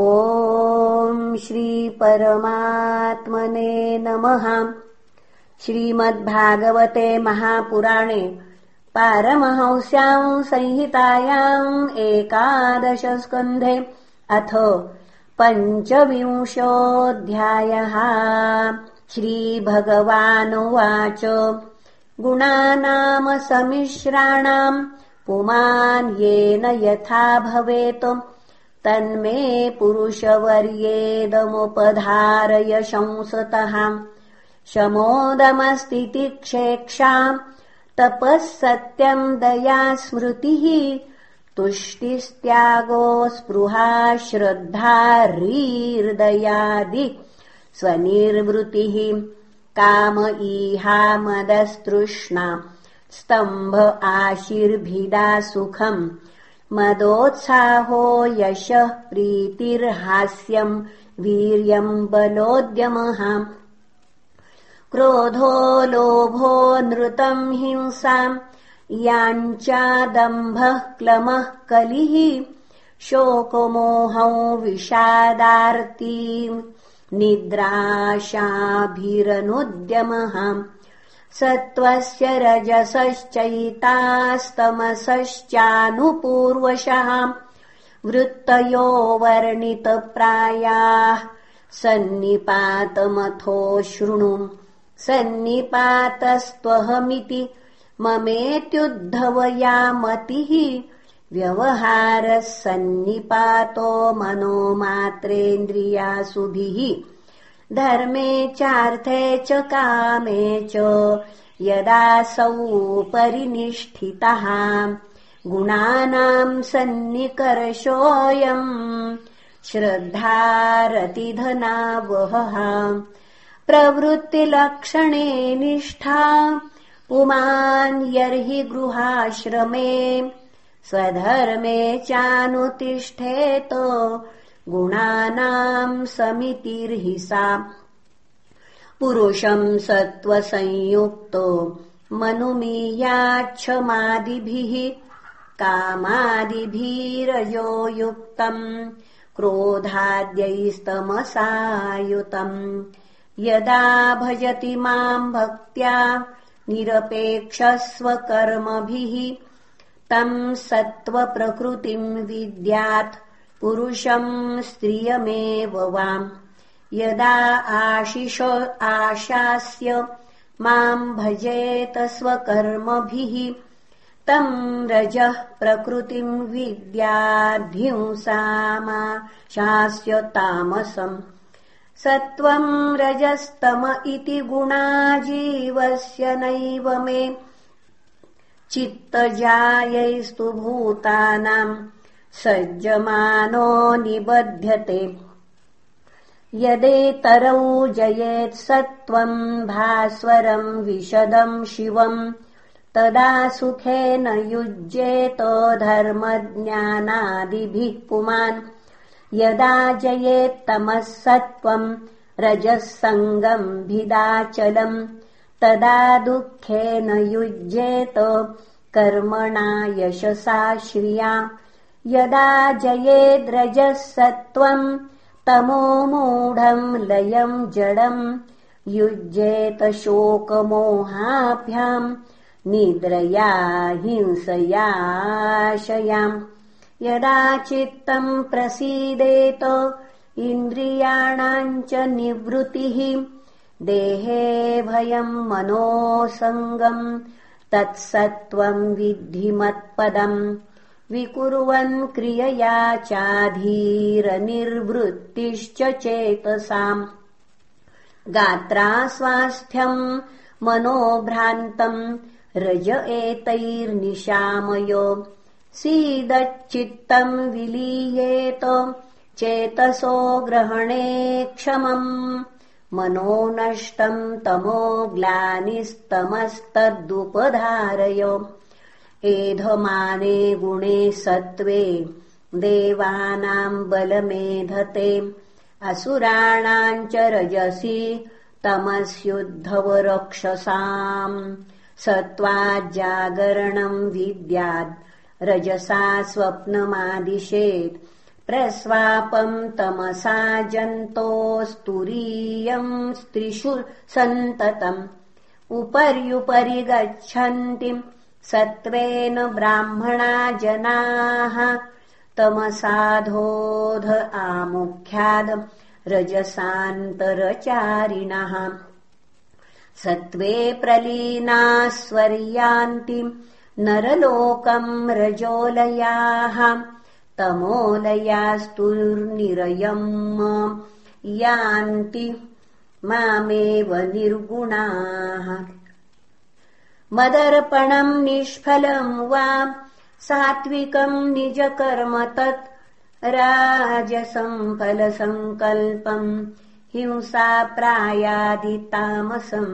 ॐ श्रीपरमात्मने नमः। श्रीमद्भागवते महापुराणे पारमहंस्याम् संहितायाम् एकादशस्कन्धे अथ पञ्चविंशोऽध्यायः। श्रीभगवानुवाच। गुणानाम समिश्राणाम् पुमान् येन यथा भवेत् तन्मे पुरुषवर्येदमुपधारय शंसतः। शमोदमस्तितिक्षेक्षाम् तपः सत्यम् दया स्मृतिः। तुष्टिस्त्यागो स्पृहा श्रद्धारीर्दयादि स्वनिर्वृतिः। काम ईहामदस्तृष्णा स्तम्भ आशिर्भिदा सुखम् मदोत्साहो यशः प्रीतिर्हास्यम् वीर्यम् बलोद्यमः क्रोधो लोभो नृतम् हिंसाम् याञ्चादम्भः क्लमः कलिः शोकमोहौ विषादार्तीम् निद्राशाभिरनुद्यमः सत्त्वस्य रजसश्चैतास्तमसश्चानुपूर्वशः। वृत्तयो वर्णितप्रायाः सन्निपातमथो शृणु। सन्निपातस्त्वहमिति ममेत्युद्धवया मतिः व्यवहारः सन्निपातो मनोमात्रेन्द्रियासुभिः धर्मे चार्थे च कामे च यदासौ परिनिष्ठितः गुणानाम् सन्निकर्षोऽयम्। श्रद्धारतिधनावहः। प्रवृत्तिलक्षणे निष्ठा। पुमान् यर्हि गृहाश्रमे। स्वधर्मे चानुतिष्ठेत गुणानाम् समितिर्हि सा पुरुषम् सत्त्वसंयुक्तो मनुमीयाच्छमादिभिः कामादिभिरजो युक्तम् क्रोधाद्यैस्तमसायुतम् यदा भजति माम् भक्त्या निरपेक्षस्वकर्मभिः तम् सत्त्वप्रकृतिम् विद्यात् पुरुषम् स्त्रियमेव वाम्। यदा आशिष आशास्य माम् भजेत स्वकर्मभिः तम् रजः प्रकृतिम् विद्याद्धिंसामा शास्य तामसम्। सत्त्वम् रजस्तम इति गुणा जीवस्य नैव मे चित्तजायैस्तु भूतानाम् सज्जमानो निबध्यते। यदेतरौ जयेत् सत्त्वम् भास्वरम् विशदम् शिवम् तदा सुखेन युज्येत धर्मज्ञानादिभिः पुमान्। यदा जयेत्तमः सत्त्वम् रजः सङ्गम् भिदाचलम् तदा दुःखेन युज्येत कर्मणा यशसा श्रिया यदा जयेद्रजः सत्त्वम् तमो मूढम् लयम् जडम् युज्येत शोकमोहाभ्याम् निद्रया हिंसयाशयाम् यदा चित्तम् प्रसीदेत इन्द्रियाणाम् च निवृत्तिः देहे भयम् मनोसङ्गम् तत्सत्त्वम् विद्धिमत्पदम् विकुर्वन् क्रियया चाधीरनिर्वृत्तिश्च चेतसाम्। गात्रा स्वास्थ्यम् मनोभ्रान्तम् रज एतैर्निशामयो। सीदच्चित्तम् विलीयेत चेतसो ग्रहणे क्षमम्। मनो नष्टम् तमो ग्लानिस्तमस्तदुपधारय एधमाने गुणे सत्त्वे देवानाम् बलमेधते। असुराणाम् च रजसि तमस्युद्धवरक्षसाम्। सत्त्वाज्जागरणम् विद्याद् रजसा स्वप्नमादिशेत् प्रस्वापम् तमसा जन्तोस्तुरीयम् स्त्रिषु सन्ततम्। उपर्युपरि गच्छन्तिम् सत्त्वेन ब्राह्मणा जनाः। तमसाधोध आमुख्याद रजसान्तरचारिणः। सत्त्वे प्रलीनास्वर्यान्तिम् नरलोकम् रजोलयाः। तमोलयास्तुर्निरयम् यान्ति मामेव निर्गुणाः मदर्पणम् निष्फलम् वा सात्विकम् निजकर्म तत् राजसम् फलसङ्कल्पम् हिंसा प्रायादितामसम्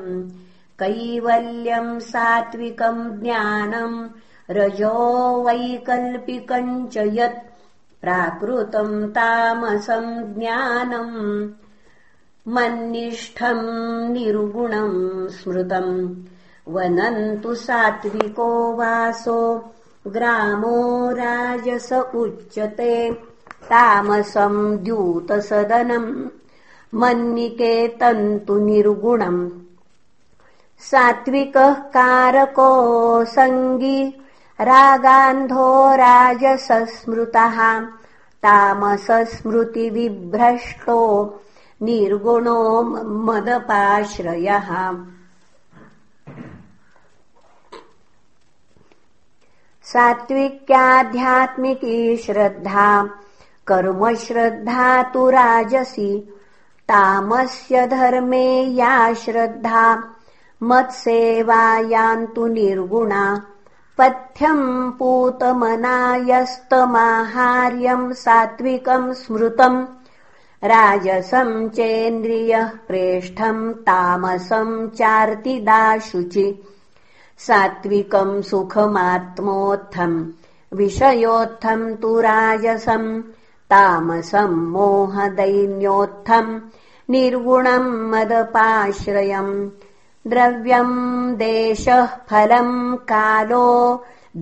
कैवल्यम् सात्विकम् ज्ञानम् रजो वैकल्पिकम् च यत् प्राकृतम् तामसम् ज्ञानम् मन्निष्ठम् निर्गुणम् स्मृतम् वनन्तु सात्विको वासो ग्रामो राजस उच्यते। तामसम् द्यूतसदनम् मन्निकेतन्तु निर्गुणम्। सात्विकः कारको सङ्गी रागान्धो राजसस्मृतः तामसस्मृतिविभ्रष्टो निर्गुणो मदपाश्रयः सात्विक्याध्यात्मिकी श्रद्धा कर्मश्रद्धा तु राजसि तामस्य धर्मे या श्रद्धा मत्सेवायान्तु निर्गुणा पथ्यम् पूतमनायस्तमाहार्यम् सात्विकम् स्मृतम् राजसम् चेन्द्रियः प्रेष्ठम् तामसम् चार्तिदाशुचि सात्विकम् सुखमात्मोत्थम् विषयोत्थम् तु राजसम् तामसम् मोहदैन्योत्थम् निर्गुणम् मदपाश्रयम् द्रव्यम् देशः फलम् कालो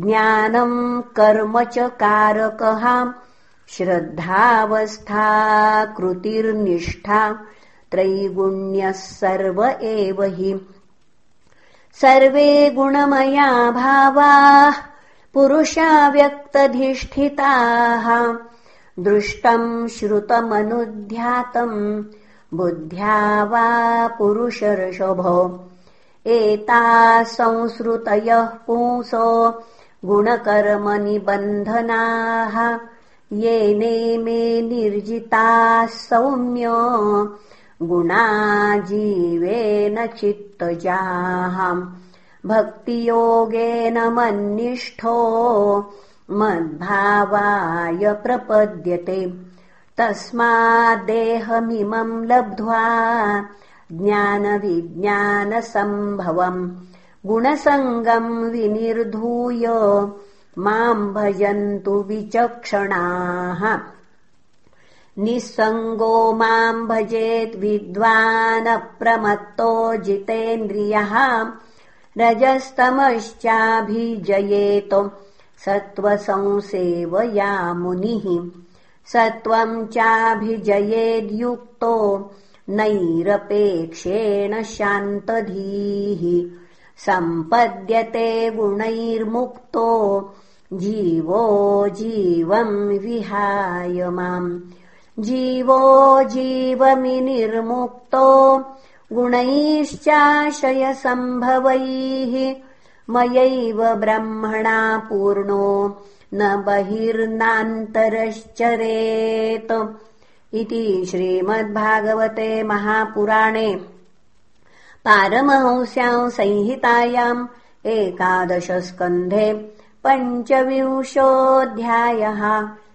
ज्ञानम् कर्म च कारकः श्रद्धावस्था कृतिर्निष्ठा त्रैगुण्यः सर्व एव हि सर्वे गुणमया भावाः पुरुषा व्यक्तधिष्ठिताः। दृष्टम् श्रुतमनुध्यातम् बुद्ध्या वा पुरुषर्षभो। एता संसृतयः पुंसो गुणकर्मनिबन्धनाः। येने मे निर्जिताः सौम्य गुणा जीवेन चित्तजाः भक्तियोगेन मन्निष्ठो मद्भावाय प्रपद्यते। तस्माद्देहमिमम् लब्ध्वा ज्ञानविज्ञानसम्भवम्। गुणसङ्गम् विनिर्धूय माम् भजन्तु विचक्षणाः निःसङ्गो माम् भजेत् विद्वानप्रमत्तो जितेन्द्रियः रजस्तमश्चाभिजयेत सत्त्वसंसेवया मुनिः सत्त्वम् चाभिजयेद्युक्तो नैरपेक्षेण शान्तधीः सम्पद्यते गुणैर्मुक्तो जीवो जीवम् विहाय माम् जीवो जीवमिनिर्मुक्तो गुणैश्चाशयसम्भवैः मयैव ब्रह्मणा पूर्णो न बहिर्नान्तरश्चरेत् इति श्रीमद्भागवते महापुराणे पारमहंस्याम् संहितायाम् एकादशस्कन्धे पञ्चविंशोऽध्यायः